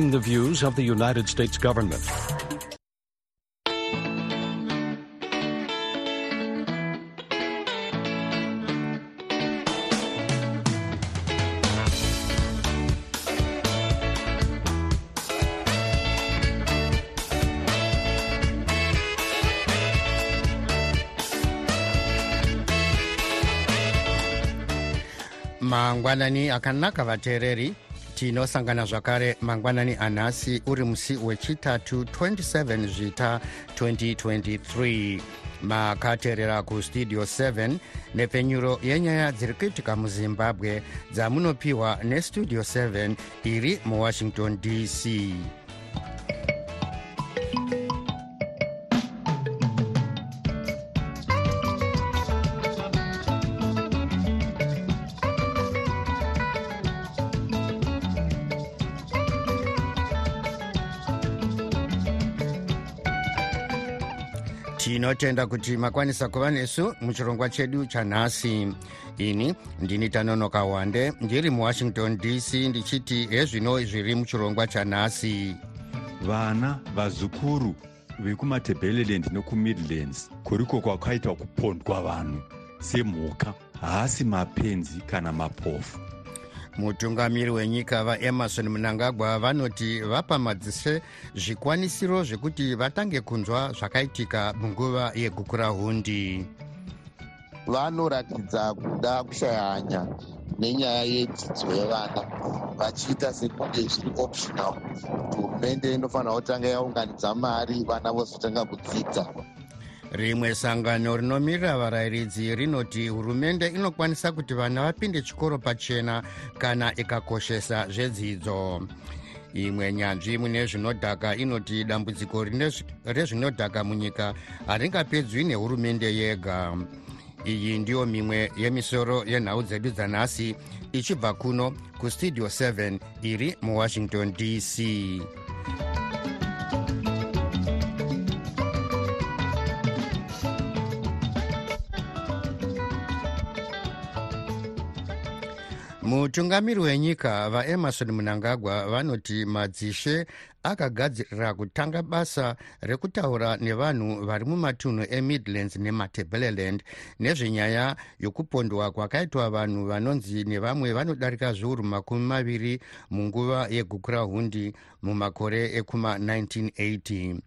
The views of the United States government. mangwanani akanaka vateereri tinosangana zvakare mangwanani anhasi uri musi wechitatu 27 zvita 2023 makateerera kustudio 7 nepfenyuro yenyaya dziri kuitika muzimbabwe dzamunopiwa nestudio 7 iri muwashington dc tinotenda kuti makwanisa kuva nesu muchirongwa chedu chanhasi. Ini ndini tanonoka wande ndiri muwashington dc ndichiti hezvino zviri muchirongwa chanhasi. Vana vazukuru vekumatebheleland nekumidlands kuriko kwakaita kupondwa vanhu semhuka haasi mapenzi kana mapofu mutungamiri wenyika vaemarson munangagwa vanoti vapa madzise zvikwanisiro zvekuti vatange kunzwa zvakaitika munguva yegukura hundi vanoratidza kuda kushaya hanya nenyaya yedzidzo yevana vachiita sekunge zviri optional. Kuti hurumende inofanira kutanga yaunganidza mari vana vozotanga kudzidza rimwe sangano rinomirira varayiridzi rinoti hurumende inokwanisa kuti vana vapinde chikoro pachena kana ikakoshesa zvedzidzo. Imwe nyanzvi mune zvinodhaka inoti dambudziko rezvinodhaka munyika haringapedzwi nehurumende yega. Iyi ndiyo mimwe yemisoro yenhau dzedu dzanhasi ichibva kuno kustudio 7 iri muwashington dc mutungamiri wenyika vaemarson munangagwa vanoti madzishe akagadzirira kutanga basa rekutaura nevanhu vari mumatunhu emidlands nematebeleland nezvenyaya yokupondwa kwakaitwa vanhu vanonzi nevamwe vanodarika zviuru makumi maviri munguva yegukura hundi mumakore ekuma1980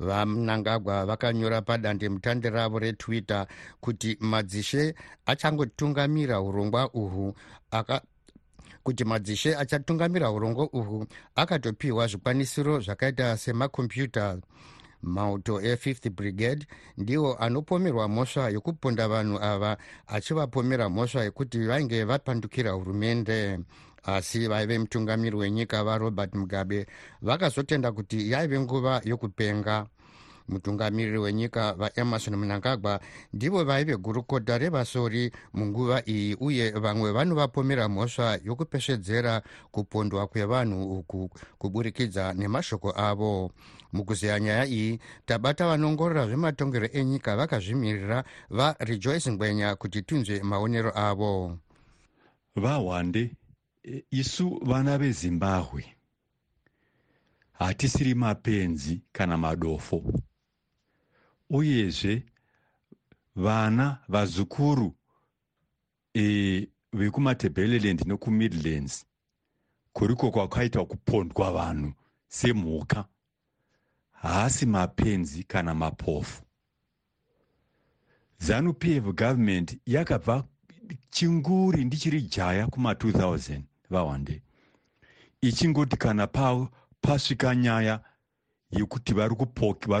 vanangagwa vakanyora padande mutande ravo retwitter kuti madzishe achangotungamira urongwa aka kuti madzishe achatungamira urongwa uhwu akatopiwa zvikwanisiro zvakaita semakombiyuta mauto e5th brigade ndiwo anopomerwa mhosva yokuponda vanhu ava achivapomera mhosva yekuti vainge vapandukira hurumende. Asi vaive mutungamiri wenyika varobert mugabe vakazotenda kuti yaive nguva yokupenga mutungamiriri wenyika vaemarson munangagwa ndivo vaive gurukota revasori munguva iyi uye vamwe vanovapomera mhosva yokupesvedzera kupondwa kwevanhu uku kuburikidza nemashoko avo. Mukuzeya nyaya iyi tabata vanongorora zvematongero enyika vakazvimirira varejoice ngwenya kuti tinzwe maonero avo. Vahwande isu vana vezimbabwe hatisiri mapenzi kana madofo uyezve vana vazukuru e, vekumatebheleland nekumidlands kuriko kwakaita kupondwa vanhu semhuka haasi mapenzi kana mapofu. Zanup f government yakabva chinguri ndichiri jaya kuma2000 vahwande ichingoti kana pasvika pa nyaya yekuti vari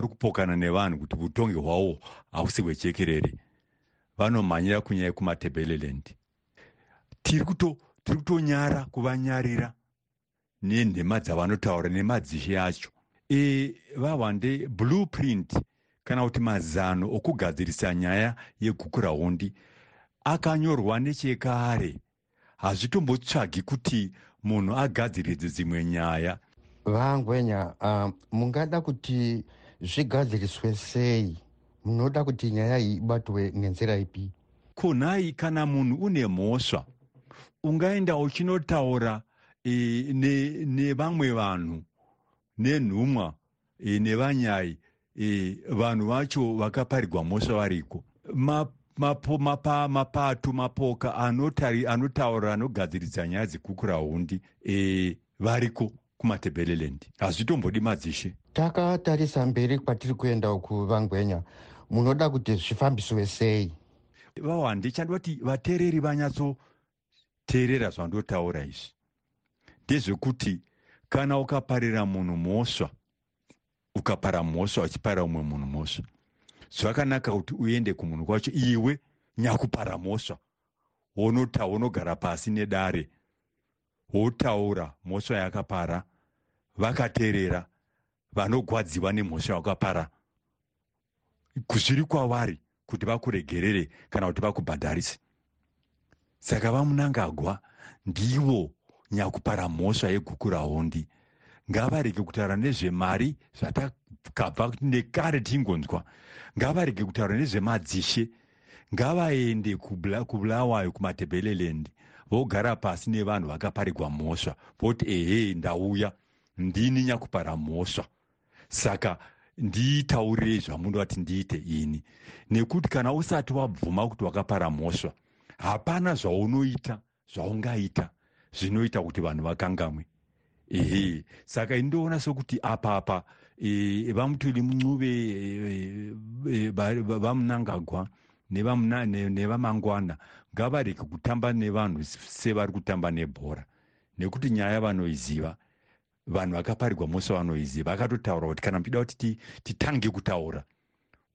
kupokana nevanhu kuti utongi hwavo hausi hwechekerere vanomhanyira kunyaya yekumatebeleland tiri kutonyara kuvanyarira nenhema dzavanotaura nemadzishe acho. E, vahwande blueprint kana kuti mazano okugadzirisa nyaya yegukurahundi akanyorwa nechekare. Hazvitombotsvagi kuti munhu agadziridze dzimwe nyaya vangwenya uh, mungada kuti zvigadziriswe sei? Munoda kuti nyaya iyi ibatwe nenzira ipi? Kunhai kana munhu une mhosva ungaenda uchinotaura e, nevamwe ne vanhu nenhumwa e, nevanyai e, vanhu vacho vakaparigwa mhosva variko. Mapo, mapa, mapato mapoka anotari anotaura anogadziridza nyaya dzekukura hundi e, variko kumatebheleland hazvitombodi madzishe. Takatarisa mberi kwatiri kuenda uku vangwenya. Munoda kuti zvifambisiwe sei? Vawande chandiva kuti vateereri vanyatsoteerera zvandotaura izvi. Ndezvekuti kana ukaparira munhu mhosva ukapara mhosva uchiparira umwe munhu mhosva zvakanaka kuti uende kumunhu kwacho iwe nyakupara mhosva wonota wonogara pasi nedare wotaura mhosva yakapara vakateerera vanogwadziwa nemhosva yakapara. Zviri kwavari kuti vakuregerere kana kuti vakubhadharise. Saka vamunangagwa ndivo nyakupara mhosva yeguku rahondi. Ngavarege kutaura nezvemari zvatakabva nekare tingonzwa. Ngavarege kutaura nezvemadzishe ngavaende kubulawayo kumatebheleland vogara pasi nevanhu vakaparigwa mhosva voti ehe ndauya ndini nyakupara mhosva saka ndiitaurirei zvamunoda kuti ndiite ini. Nekuti kana usati wabvuma kuti wakapara mhosva hapana zvaunoita zvaungaita zvinoita kuti vanhu vakangamwe. Ehe saka indoona sokuti apapa e, vamutuli muncube e, e, vamunangagwa nevamangwana. Ngavarege kutamba nevanhu sevari kutamba nebhora. Nekuti nyaya vanoiziva vanhu vakaparigwa mose vanoiziva vakatotaura kuti kana muchida kuti titange kutaura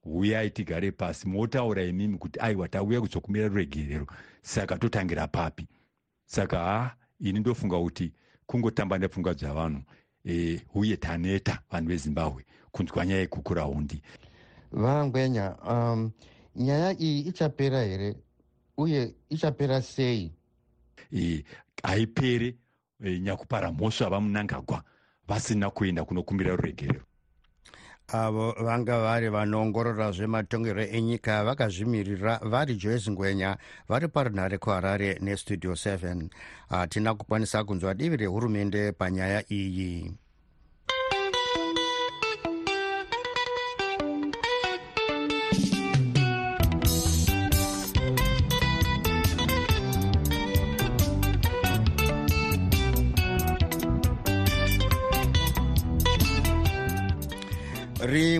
uyai tigare pasi. Motaura imimi kuti aiwa tauya kuzokumira ruregerero. Saka totangira papi. Saka ha ini ndofunga kuti kungotamba nepfungwa dzavanhu e, uye taneta vanhu vezimbabwe kunzwa nyaya yekukura hundi vangwenya um, nyaya iyi ichapera here? Uye ichapera sei? E, haipere e, nyakupara mhosva vamunangagwa vasina kuenda kunokumbira ruregerero avo vanga vari vanoongorora zvematongerwo enyika vakazvimirira vari joyce ngwenya vari parunhare kuharare nestudio 7 hatina kukwanisa kunzwa divi rehurumende panyaya iyi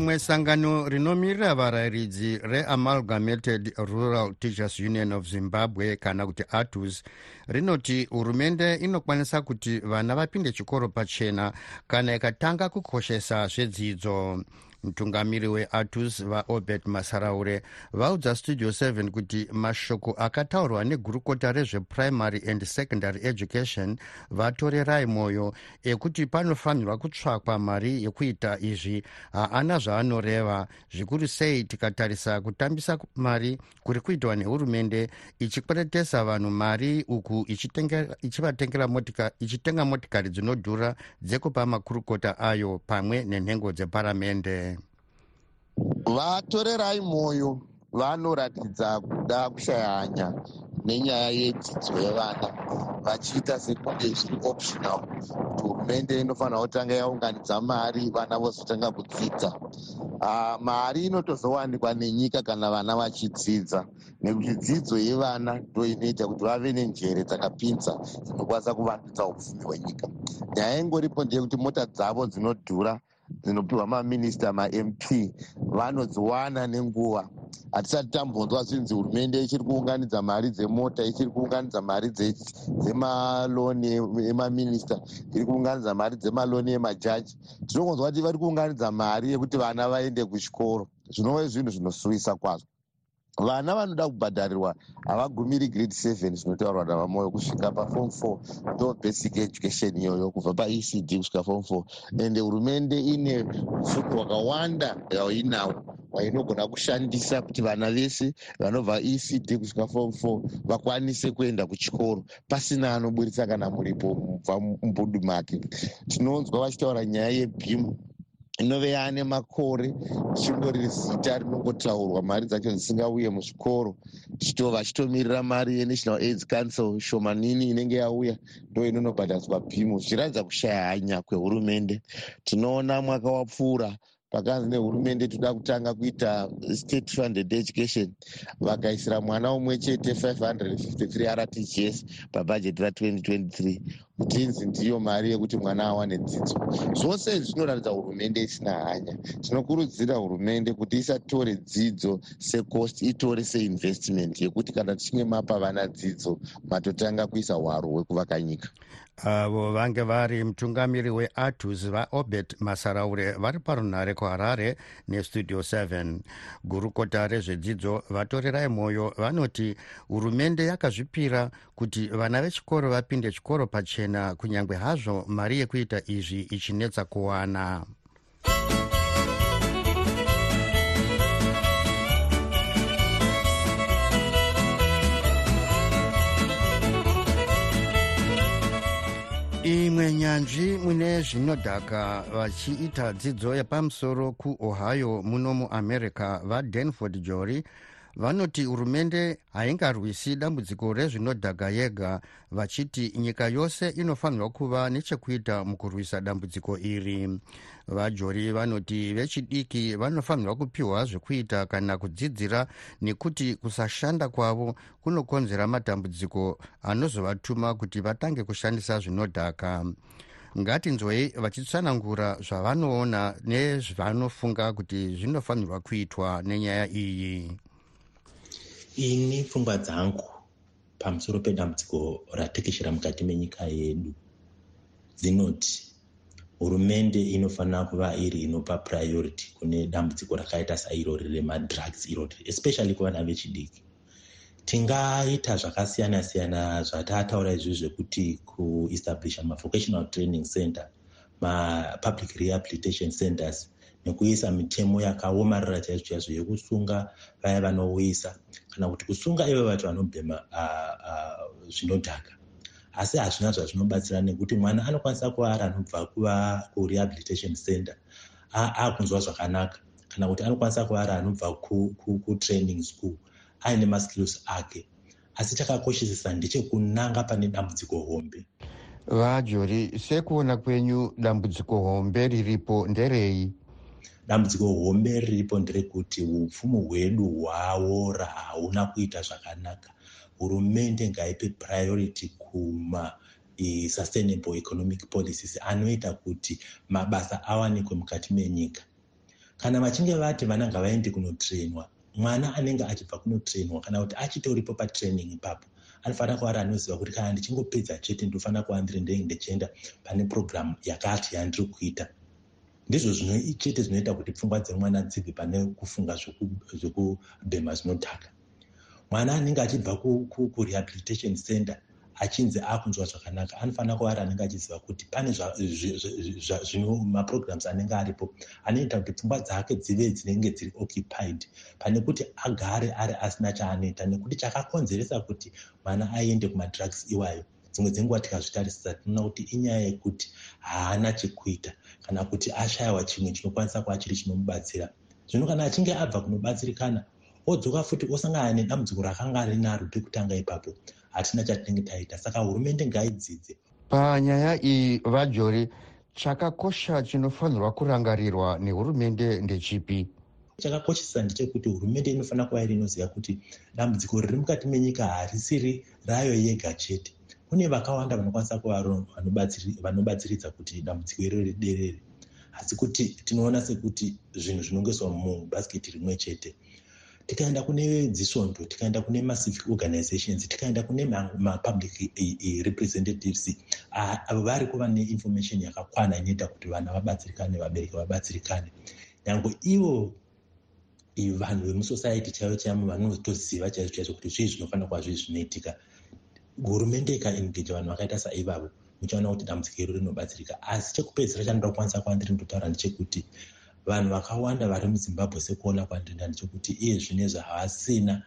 rimwe sangano rinomirira varayiridzi reamalgamated rural teachers union of zimbabwe kana kuti atus rinoti hurumende inokwanisa kuti vana vapinde chikoro pachena kana ikatanga kukoshesa zvedzidzo mutungamiri weatus vaobert masaraure vaudza studio 7 kuti mashoko akataurwa negurukota rezveprimary and secondary education vatorerai mwoyo ekuti panofanirwa kutsvakwa mari yekuita izvi. Haana zvaanoreva. Zvikuru sei tikatarisa kutambisa mari kuri kuitwa nehurumende ichikweretesa vanhu mari uku ichivatengera ichitenga motikari dzinodhura dzekupa makurukota ayo pamwe nenhengo dzeparamende vatorerai mwoyo vanoratidza kuda kushaya hanya nenyaya yedzidzo yevana vachiita sekunge zviri optional. Kuti hurumende inofanira kutanga yaunganidza mari vana vozotanga kudzidza. Uh, mari inotozowanikwa nenyika kana vana vachidzidza. Nekuti dzidzo yevana ndo inoita kuti vave nenjere dzakapinza dzinokwanisa kuvandudza upfumi hwenyika. Nyaya ingoripo ndeyekuti mota dzavo dzinodhura dzinopiwa maminista mamp vanodziwana nenguva. Hatisati tambonzwa zvinzi hurumende ichiri kuunganidza mari dzemota ichiri kuunganidza mari dzemaloni emaminista iri kuunganidza mari dzemaloni emajaji. Tinongonzwa kuti vari kuunganidza mari yekuti vana vaende kuchikoro. Zvinova zvinhu zvinosuvisa kwazvo vana vanoda kubhadharirwa havagumiri grade seven zvinotaurwa navamoyo kusvika pafom four. Ndo basic education iyoyo kubva paecd kusvika fom four. Ende hurumende ine ufuku hwakawanda yainawo wainogona kushandisa kuti vana vese vanobva ecd kusvika fom four vakwanise kuenda kuchikoro pasina anoburitsa kana muripo mubva mumbudu make. Tinonzwa vachitaura nyaya yebhimu inove yaane makore chingori zita rinongotaurwa. Mari dzacho dzisingauye muzvikoro. Chitova chitomirira mari yenational aids council shomanini inenge yauya ndo inonobhadhadzwa bhimu. Zvichiratidza kushaya hanya kwehurumende. Tinoona mwaka wapfuura pakanzi nehurumende toda kutanga kuita state funded education vakaisira mwana umwe chete 553 rtgs pabhajeti ra2023 kutinzi ndiyo mari yekuti mwana awane dzidzo. Zvose izvi zvinoratidza hurumende isina hanya. Tinokurudzira hurumende kuti isatore dzidzo secost itore seinvestment yekuti kana tichinge mapa vana dzidzo matotanga kuisa hwaro hwekuvaka nyika avo vange vari mutungamiri weatus vaobert masaraure vari parunhare kuharare nestudio 7 gurukota rezvedzidzo vatorerai mwoyo vanoti hurumende yakazvipira kuti vana vechikoro vapinde chikoro pachena kunyange hazvo mari yekuita izvi ichinetsa kuwana imwe nyanzvi mune zvinodhaka vachiita dzidzo yepamusoro kuohio muno muamerica vadanford jory vanoti hurumende haingarwisi dambudziko rezvinodhaka yega vachiti nyika yose inofanirwa kuva nechekuita mukurwisa dambudziko iri. Vajori vanoti vechidiki vanofanirwa kupiwa zvekuita kana kudzidzira nekuti kusashanda kwavo kunokonzera matambudziko anozovatuma kuti vatange kushandisa zvinodhaka. Ngatinzwei vachitsanangura zvavanoona nezvanofunga kuti zvinofanirwa kuitwa nenyaya iyi ini pfungwa dzangu pamusoro pedambudziko ratekeshera mukati menyika yedu dzinoti hurumende inofanira kuva iri inopa priority kune dambudziko rakaita sairori remadrugs irori especially kuvana vechidiki. Tingaita zvakasiyana siyana zvatataura izvi zvekuti kuestablisha mavocational training center mapublic rehabilitation centers nekuisa mitemo yakaomarara chaizvo chaizvo yekusunga vaya vanouyisa. Kana kuti kusunga ivo vacho vanobhema zvinodhaka. Asi hazvina zvazvinobatsira nekuti mwana anokwanisa kuva ari anobva kuva kurehabilitation center akunzwa zvakanaka. Kana kuti anokwanisa kuva ari anobva kutraining school aine maskills ake. Asi chakakoshesesa ndechekunanga pane dambudziko hombe. Vajori sekuona kwenyu dambudziko hombe riripo nderei dambudziko hombe riripo nderekuti upfumi hwedu hwaora hauna kuita zvakanaka. Hurumende ngaipe priority kuma sustainable economic policies anoita kuti mabasa awanikwe mukati menyika. Kana vachinge vati vana ngavaende kunotrainwa mwana anenge achibva kunotrainwa kana kuti achitoripo patraining ipapo anofanira kuva ari anoziva kuti kana ndichingopedza chete ndinofanira kuva ndiri ndenge ndichienda pane programu yakati yandiri kuita ndizvo chete zvinoita kuti pfungwa dzemwana dzibve pane kufunga zvekubhema zvinodhaka mwana anenge achibva kurehabilitation center achinzi akunzwa zvakanaka anofanira kuva ari anenge achiziva kuti pane maprograms anenge aripo. Anoita kuti pfungwa dzake dzive dzinenge dziri occupied pane kuti agare ari asina chaanoita nekuti chakakonzeresa kuti mwana aende kumadrugs iwayo dzimwe dzenguva tikazvitarisisa tinoona kuti inyaya yekuti haana chekuita kana kuti ashayiwa chimwe chinokwanisa kuva chiri chinomubatsira. Zvino kana achinge abva kunobatsirikana odzoka futi osangana nedambudziko rakanga rinaro rekutanga ipapo. Hatina chatinenge taita saka hurumende ngaidzidze. Panyaya iyi vajori chakakosha chinofanirwa kurangarirwa nehurumende ndechipi? Chakakoshesa ndechekuti hurumende inofanira kuva iri inoziva kuti dambudziko riri mukati menyika harisiri rayo yega chete kune vakawanda vanokwanisa kuva vanobatsiridza kuti dambudziko iro riderere. Asi kuti tinoona sekuti zvinhu zvinongoiswa mubhasiketi rimwe chete tikaenda kune dzisvondo tikaenda kune macivic organizations tikaenda kune mapublic representatives avo vari kuva neinformation yakakwana inoita kuti vana vabatsirikane vabereki vabatsirikane. Nyange ivo vanhu vemusociety chaivo chaivo vanotoziva chaizvo chaizvo kuti zvii zvinofanira kuva zvii zvinoitika hurumende ikaengeja vanhu vakaita saivavo. Muchaona kuti dambudziko iro rinobatsirika. Asi chekupedzisira chandinoda kukwanisa kuva ndiri ndotaura ndechekuti vanhu vakawanda vari muzimbabwe sekuona kwandinda ndechekuti iye zvinezvi havasina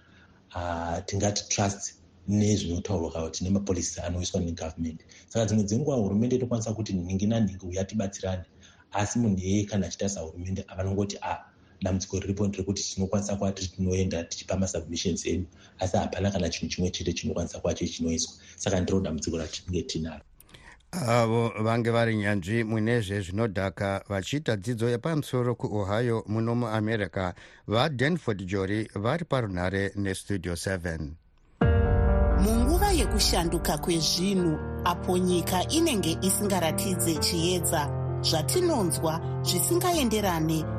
tingati trust nezvinotaurwa kana kuti nemapolisi anoiswa negovernment. Saka dzimwe dzenguva hurumende inokwanisa kuti nhingi nanhingi uya tibatsirane asi munhu iyeye kana achitarisa hurumende avanongoti a ah, dambudziko riripo nderekuti tinokwanisa kuva tiri tinoenda tichipa masubmissions enyu asi hapana kana chinhu chimwe chete chinokwanisa kuva chii chinoiswa. Saka ndiro dambudziko ratinenge tinaro. Avo vange vari nyanzvi mune zvezvinodhaka vachiita dzidzo yepamusoro kuohio muno muamerica vadanford jori vari parunhare nestudio 7 munguva yekushanduka kwezvinhu apo nyika inenge isingaratidze chiedza zvatinonzwa zvisingaenderane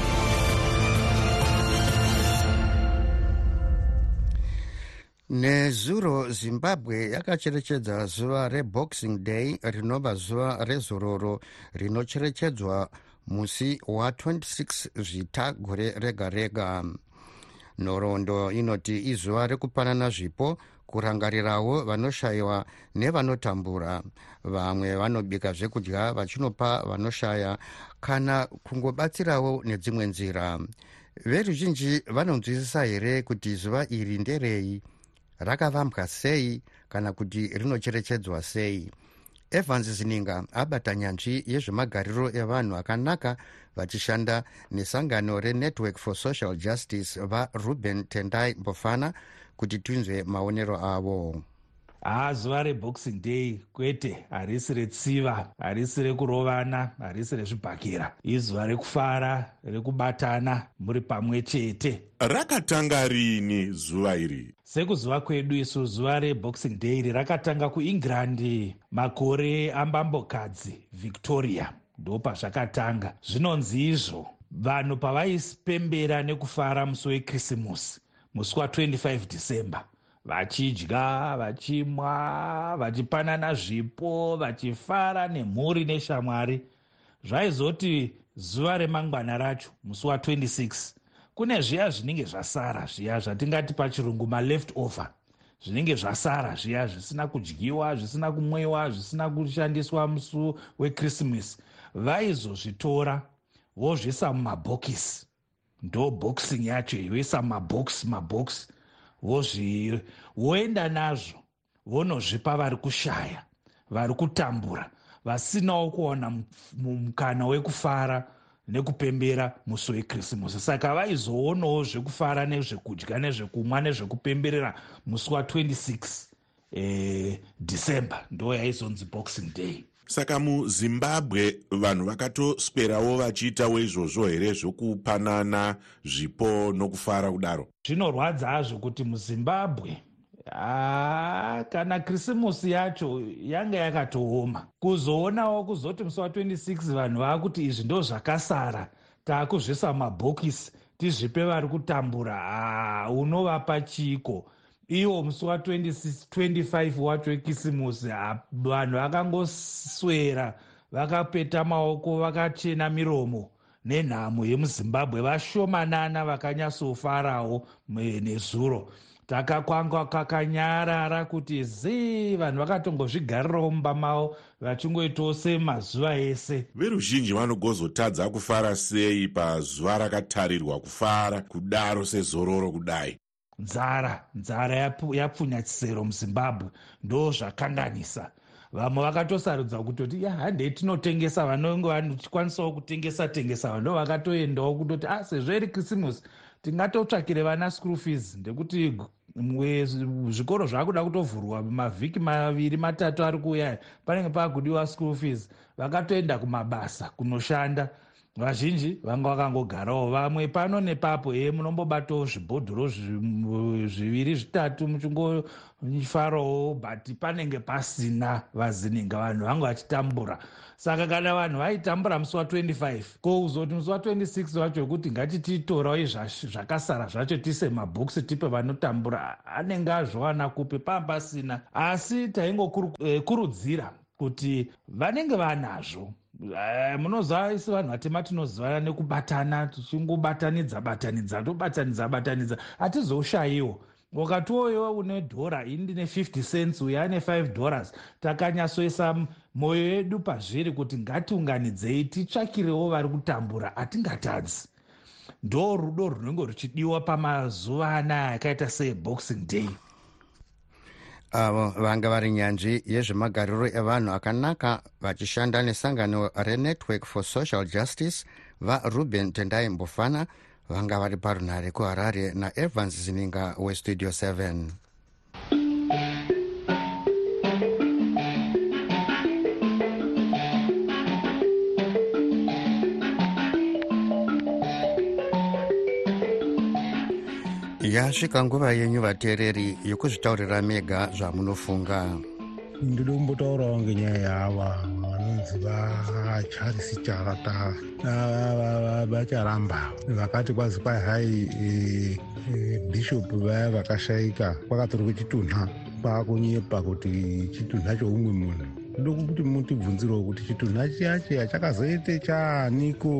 nezuro zimbabwe yakacherechedza zuva reboxing day rinova zuva rezororo rinocherechedzwa musi wa26 zvita gore rega rega nhoroondo inoti izuva rekupanana zvipo kurangarirawo vanoshayiwa nevanotambura. Vamwe vanobika zvekudya vachinopa vanoshaya kana kungobatsirawo nedzimwe nzira. Veruzhinji vanonzwisisa here kuti zuva iri nderei rakavambwa sei kana kuti rinocherechedzwa sei. Evans zininga abata nyanzvi yezvemagariro evanhu akanaka vachishanda nesangano renetwork for social justice varuben tendai mbofana kuti tinzwe maonero avo haa zuva reboxing day kwete. Harisi retsiva harisi rekurovana harisi rezvibhakira. Izuva rekufara rekubatana muri pamwe chete. Rakatanga rini zuva iri? Sekuzuva kwedu isu zuva reboxing day iri rakatanga kuengland. Makore ambambokadzi victoria. Ndo pazvakatanga zvinonzi izvo. Vanhu pavaipembera nekufara musi wekirisimusi musi wa25 december vachidya vachimwa vachipanana zvipo vachifara nemhuri neshamwari. Zvaizoti zuva remangwana racho musi wa26 kune zviya zvinenge zvasara zviya zvatingati pachirungu maleft over zvinenge zvasara zviya zvisina kudyiwa zvisina kumwiwa zvisina kushandiswa musi wekrisimasi vaizozvitora vozvisa mumabhokisi. Ndo boxing yacho yoisa mumabhokisi mabhokisi voenda nazvo vonozvipa vari kushaya vari kutambura vasinawo kuwana mukana wekufara nekupembera musi wekrisimasi saka vaizoonawo zvekufara nezvekudya nezvekumwa nezvekupemberera musi wa26 eh, december ndo yaizonzi boxing day saka muzimbabwe vanhu vakatoswerawo vachiitawo izvozvo here zvokupanana zvipo nokufara kudaro? Zvinorwadza hazvo kuti muzimbabwe haa kana krisimusi yacho yanga yakatooma kuzoonawo kuzoti musi wa26 vanhu vaakuti izvi ndo zvakasara taakuzvisa mabhokisi tizvipe vari kutambura haa unovapa chiko iwo musi wa25 wacho wekisimusi vanhu vakangoswera vakapeta maoko vakachena miromo nenhamo yemuzimbabwe vashomanana vakanyatsofarawo nezuro. Takakwanga kakanyarara kuti zii vanhu vakatongozvigarirawo mumba mavo vachingoitawo semazuva ese. Veruzhinji vanogozotadza kufara sei pazuva rakatarirwa kufara kudaro sezororo kudai nzara nzara yapfunya chisero muzimbabwe ndo zvakanganisa vamwe vakatosarudza kutoti ya handei tinotengesa vanonge vatikwanisawo kutengesa tengesa vando vakatoendawo kutoti a ah, sezvo iri krisimusi tingatotsvakire vana school fees. Ndekuti zvikoro zvaakuda kutovhurwa mavhiki maviri matatu ari kuuya panenge paakudiwa school fees. Vakatoenda kumabasa kunoshanda vazhinji vanga vakangogarawo vamwe pano nepapo e munombobatawo zvibhodhoro zviviri zvitatu muchingofarawo but panenge pasina vazininga vanhu vange vachitambura. Saka kana vanhu vaitambura musi wa25 ko uzoti musi wa26 wacho wekuti ngatititorawo zvakasara zvacho tise mabhokisi tipe vanotambura anenge azvowana kupi pambasina. Asi taingokurudzira eh, kuti vanenge vanazvo munoziva isi vanhu vatema tinozivana nekubatana tichingobatanidza batanidza tobatanidza batanidza hatizoshayiwo ukatiwoyo une dhora ini ndine 50 cents uyo ane 5 dollars takanyatsoisa mwoyo yedu pazviri kuti ngatiunganidzei titsvakirewo vari kutambura hatingatadzi. Ndo rudo runenge ruchidiwa pamazuva anaya akaita seeboxing day avo vanga vari nyanzvi yezvemagariro evanhu akanaka vachishanda nesangano renetwork for social justice varuben tendai mbofana vanga vari parunhare kuharare naevans zininga westudio 7 yasvika nguva yenyu vateereri yekuzvitaurira mega zvamunofunga. Ndiri kumbotaurawo ngenyaya yava vanonzi vacharles charata vacharamba vakati kwazi kwai hai e, e, bhishopu vaya vakashayika kwakatorwa chitunha kwakunyepa kuti chitunha choumwe munhu ndoda kuti mutibvunzirewo kuti chitunha chiyachiya chakazoite chaaniko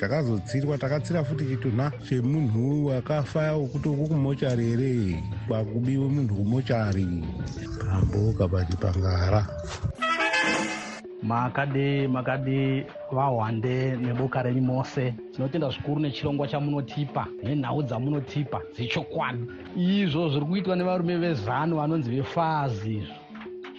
chakazotsirwa takatsira futi chitunha chemunhu wakafa wekuti uku kumochari here kwakubiwe munhu kumochari pamboka pati pangara. Makadi makadi vahwande neboka renyu mose. Tinotenda zvikuru nechirongwa chamunotipa nenhau dzamunotipa dzechokwadi. Izvo zviri kuitwa nevarume vezano vanonzi vefazi izvo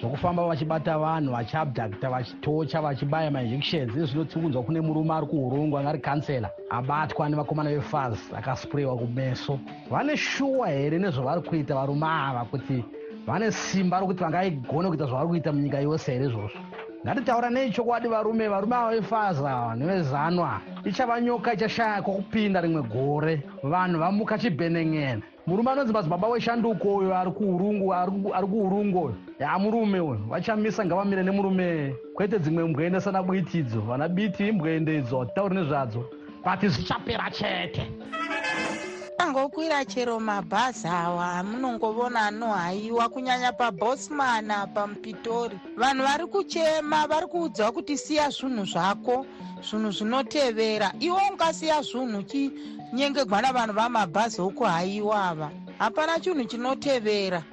zvokufamba vachibata vanhu vachiabdakta vachitocha vachibaya mainjections izvi zvinotsukunzwa kune murume ari kuurungu angari kansela abatwa nevakomana vefaz akaspurewa kumeso. Vane shuwa here nezvavari kuita varume ava kuti vane simba rokuti vangaigone kuita zvavari kuita munyika yose here izvozvo? Ngatitaura nei chokwadi varume varume ava vefaza ava nevezanwa ichava nyoka ichashaya kwokupinda rimwe gore. Vanhu vamuka chibheneng'ena murume anonzi madzibaba weshanduko uyo ari kuurungu ari kuurungu uyo. Ya murume uyo vachamisa ngavamire nemurume kwete dzimwe mbwende sana bwitidzo. Vana biti imbwende idzo hatitauri nezvadzo. But zvichapera chete angokwira chero mabhazi awa amunongovona anohayiwa kunyanya pabosman apa mupitori vanhu vari kuchema vari kuudzwa kuti siya zvinhu zvako zvinhu zvinotevera. Iwo ungasiya zvinhu chinyengegwa navanhu vamabhazi okuhayiwa ava. Hapana chinhu chinotevera.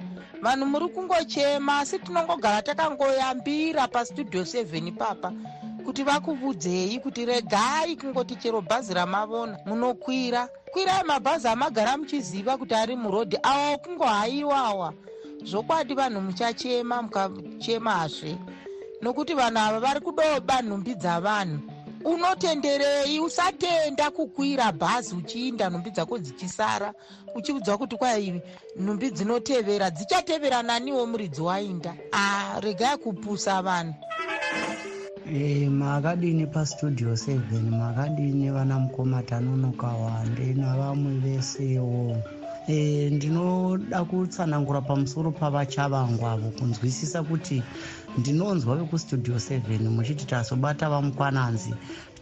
Vanhu muri kungochema asi tinongogara takangoyambira pastudio 7 papa kuti vakuvudzei kuti regai kungoti chero bhazi ramavona munokwira. Kwirai mabhazi amagara muchiziva kuti ari murodhi awa kungohaiwawa zvokwadi vanhu muchachema mukachemazve. Nokuti vanhu ava vari kudoba nhumbi dzavanhu. Unotenderei usatenda kukwira bhazi uchiinda nhumbi dzako dzichisara uchiudzwa kuti kwai nhumbi dzinotevera dzichatevera naniwo muridzi wainda. A regai kupusa vanhu e, makadini pastudio seven makadini vana mukoma tanonoka wande navamwe vesewo. E, ndinoda kutsanangura pamusoro pavachavangwavo kunzwisisa kuti ndinonzwa vekustudio seven muchiti tazobata vamukwananzi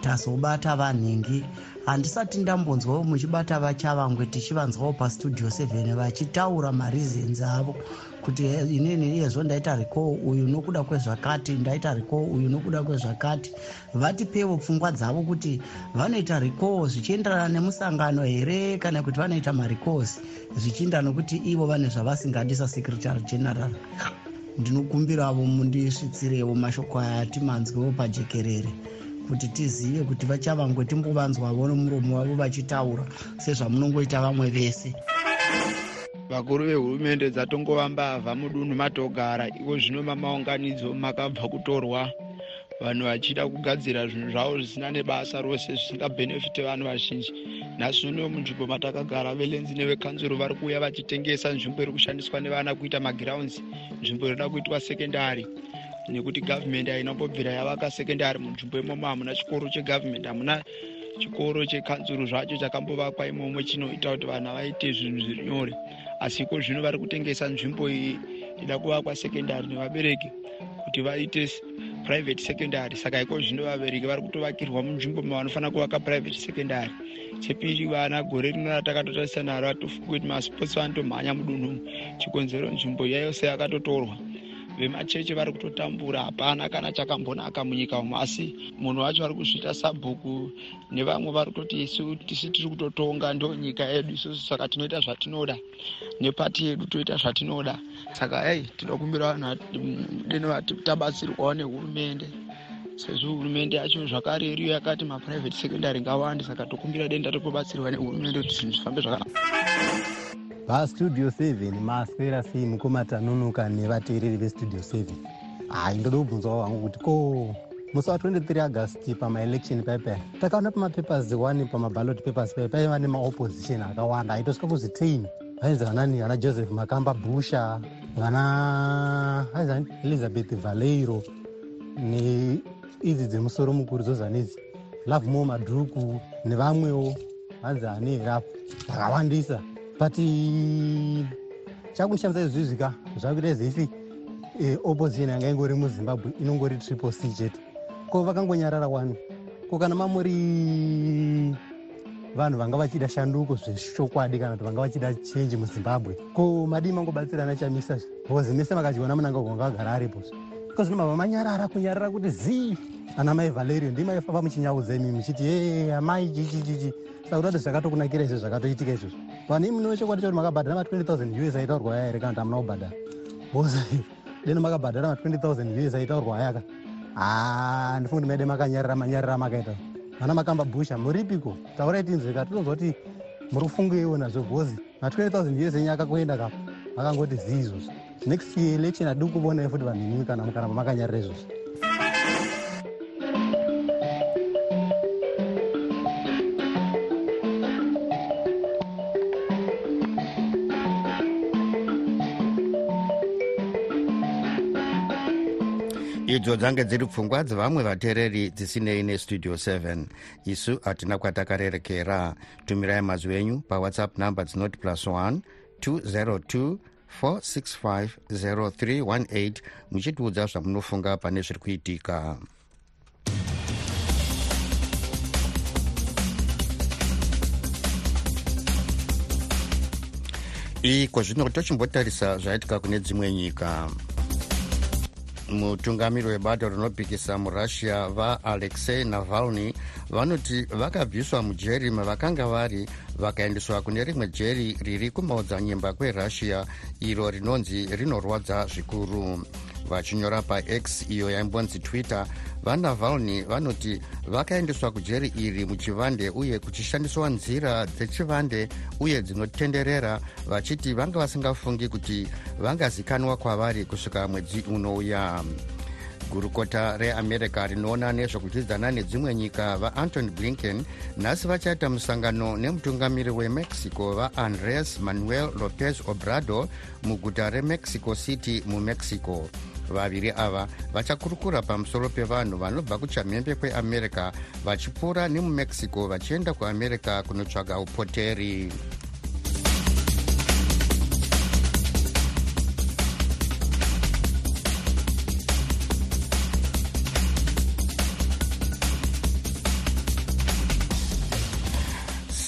tazobata vanhingi. Handisati ndambonzwawo muchibata vachavangwe tichivanzwawo pastudio seven vachitaura mareasons avo kuti inini iyezvo ndaita recall uyu nokuda kwezvakati ndaita recall uyu nokuda kwezvakati. Vatipewo pfungwa dzavo kuti vanoita recall zvichienderana nemusangano here kana kuti vanoita marecalls zvichienda nokuti ivo vane zvavasingadi sasecretary general ndinokumbiravo mundisvitsirewo mashoko aya atimanzwewo pajekerere kuti tizive kuti vachavangwe timbovanzwavo nomuromo wavo vachitaura sezvamunongoita vamwe vese. Vakuru vehurumende dzatongova mbavha mudunhu matogara iko zvino mamaunganidzo makabva kutorwa vanhu vachida kugadzira zvinhu zvavo zvisina nebasa rose zvisingabhenefite vanhu vazhinji. Nhasi unowo munzvimbo matakagara velenzi nevekanzuro vari kuuya vachitengesa nzvimbo iri kushandiswa nevana kuita magiraundi nzvimbo irida kuitwa sekendari nekuti gavhumendi haina kumbobvira yavaka sekendari munzvimbo imomo hamuna chikoro chegavhumendi hamuna chikoro chekanzuro zvacho chakambovakwa imomo chinoita kuti vanhu vaite zvinhu zviri nyore. Asi iko zvino vari kutengesa nzvimbo iyi ida kuvakwa sekendari nevabereki kuti vaite private secondary. Saka iko zvino vabereki vari kutovakirwa munzvimbo mavanofanira kuvaka private secondary. Chepiri vana gore rino ratakatotarisa naro atofunga kuti masports vanotomhanya mudunhu chikonzero nzvimbo iyayose yakatotorwa vemachechi vari kutotambura hapana kana chakambonaka munyika umo asi munhu wacho vari kuzviita sabhuku nevamwe vari kutoti isu tisi tiri kutotonga ndo nyika yedu isusu saka tinoita zvatinoda. Nepati yedu toita zvatinoda. Saka ei tinokumbira vanhu deno tabatsirwawo nehurumende. Sezvo hurumende yacho zvakare iriyo yakati maprivate secondary ngawande saka tokumbira denda totobatsirwa nehurumende kuti zvinhu zvifambe zvakanaka vastudio 7 maswera sei mukomatanonoka nevateereri vestudio 7 hai ndoda kubvunzawo hangu kuti ko musi wa23 august pamaelection paipai takaona pamapapers 1 pamaballot papers pai paiva nemaopposition akawanda. Aitosvika kuzi 10 vainzi vanani vana joseph makamba busha vana aizani elizabeth valeiro neidzi dzemusoro mukuru dzozanidzi love mo madhuku nevamwewo vanzi ane herapo vakawandisa but chakushamisa izvizvika zvakuita zisi e, opposition yanga ingori muzimbabwe inongori triple c chete ko vakangonyarara wani? Ko kana mamuri vanhu vanga vachida shanduko zveshokwadi kana kuti vanga vachida chenji muzimbabwe? Ko madii mangobatsirana chamisa bhozi mese makachiona munanga gwanga agara aripo zvino mava manyarara kunyarara kuti zii. Ana mai valerio ndimaifafa muchinyaudza imi muchiti e amai chichichichi saka kuti zvakatokunakira izvo zvakatoitika izvozvo. Vanhu imi muno chokwadi choti makabhadhara ma20 000 us aitaurwa aya here kana kuti hamuna kubhadhara. Bhozi deno makabhadhara ma20 000 us aitaurwa aya ka ha ndifunga kuti maide makanyarira manyarira makaita. Vana makamba busha muripiko? Taurai tinzwika tinonzwa kuti muri kufungeiwo nazvo bhozi ma20 000 us enyaka kuenda kapo vakangoti zii izvozvo next election hadi kuvonai futi vanhu inimi kana mukaramba makanyarira izvozvo idzo dzange dziri pfungwa dzevamwe vateereri dzisinei nestudio 7 isu hatina kwatakarerekera. Tumirai mazwi enyu pawhatsapp number dzinoti plus 1 202 4650318 muchitiudza zvamunofunga pane zviri kuitika iko zvino tochimbotarisa zvaitika kune dzimwe nyika. Mutungamiri webato rinopikisa murussia vaalexei navalny vanoti vakabviswa mujeri mavakanga vari vakaendeswa kune rimwe jeri riri kumaodzanyemba kwerussia iro rinonzi rinorwadza zvikuru. Vachinyora pax iyo yaimbonzi twitter vanavalny vanoti vakaendeswa kujeri iri muchivande uye kuchishandiswa nzira dzechivande uye dzinotenderera vachiti vanga vasingafungi kuti vangazikanwa kwavari kusvika mwedzi unouya gurukota reamerica rinoona nezvokudyidzana nedzimwe nyika vaantony blinken nhasi vachaita musangano nemutungamiri wemexico vaandres manuel lopez obrador muguta remexico city mumexico. Vaviri ava vachakurukura pamusoro pevanhu vanobva kuchamhembe kweamerica vachipfuura nemumexico vachienda kuamerica kunotsvaga upoteri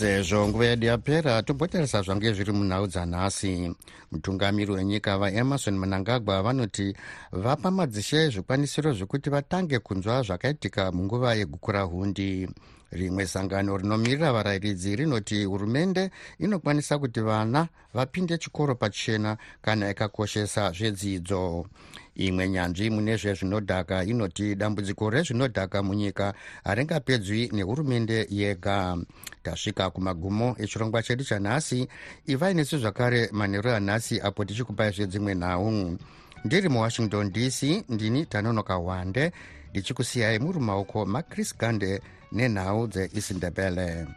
sezvo nguva yedu yapera tombotarisa zvange zviri munhau dzanhasi. Mutungamiri wenyika vaemarson mnangagwa vanoti vapa madzishe zvikwanisiro zvekuti vatange kunzwa zvakaitika munguva yegukura hundi rimwe sangano rinomirira varayiridzi rinoti hurumende inokwanisa kuti vana vapinde chikoro pachena kana ikakoshesa zvedzidzo. Imwe nyanzvi mune zvezvinodhaka inoti dambudziko rezvinodhaka munyika haringapedzwi nehurumende yega. Tasvika kumagumo echirongwa chedu chanhasi ivai nesu zvakare manheru anhasi apo tichikupai zvedzimwe nhau. Ndiri muwashington dc ndini tanonoka wande ndichikusiyai muri maoko macris gande nenhawu dzeisindebele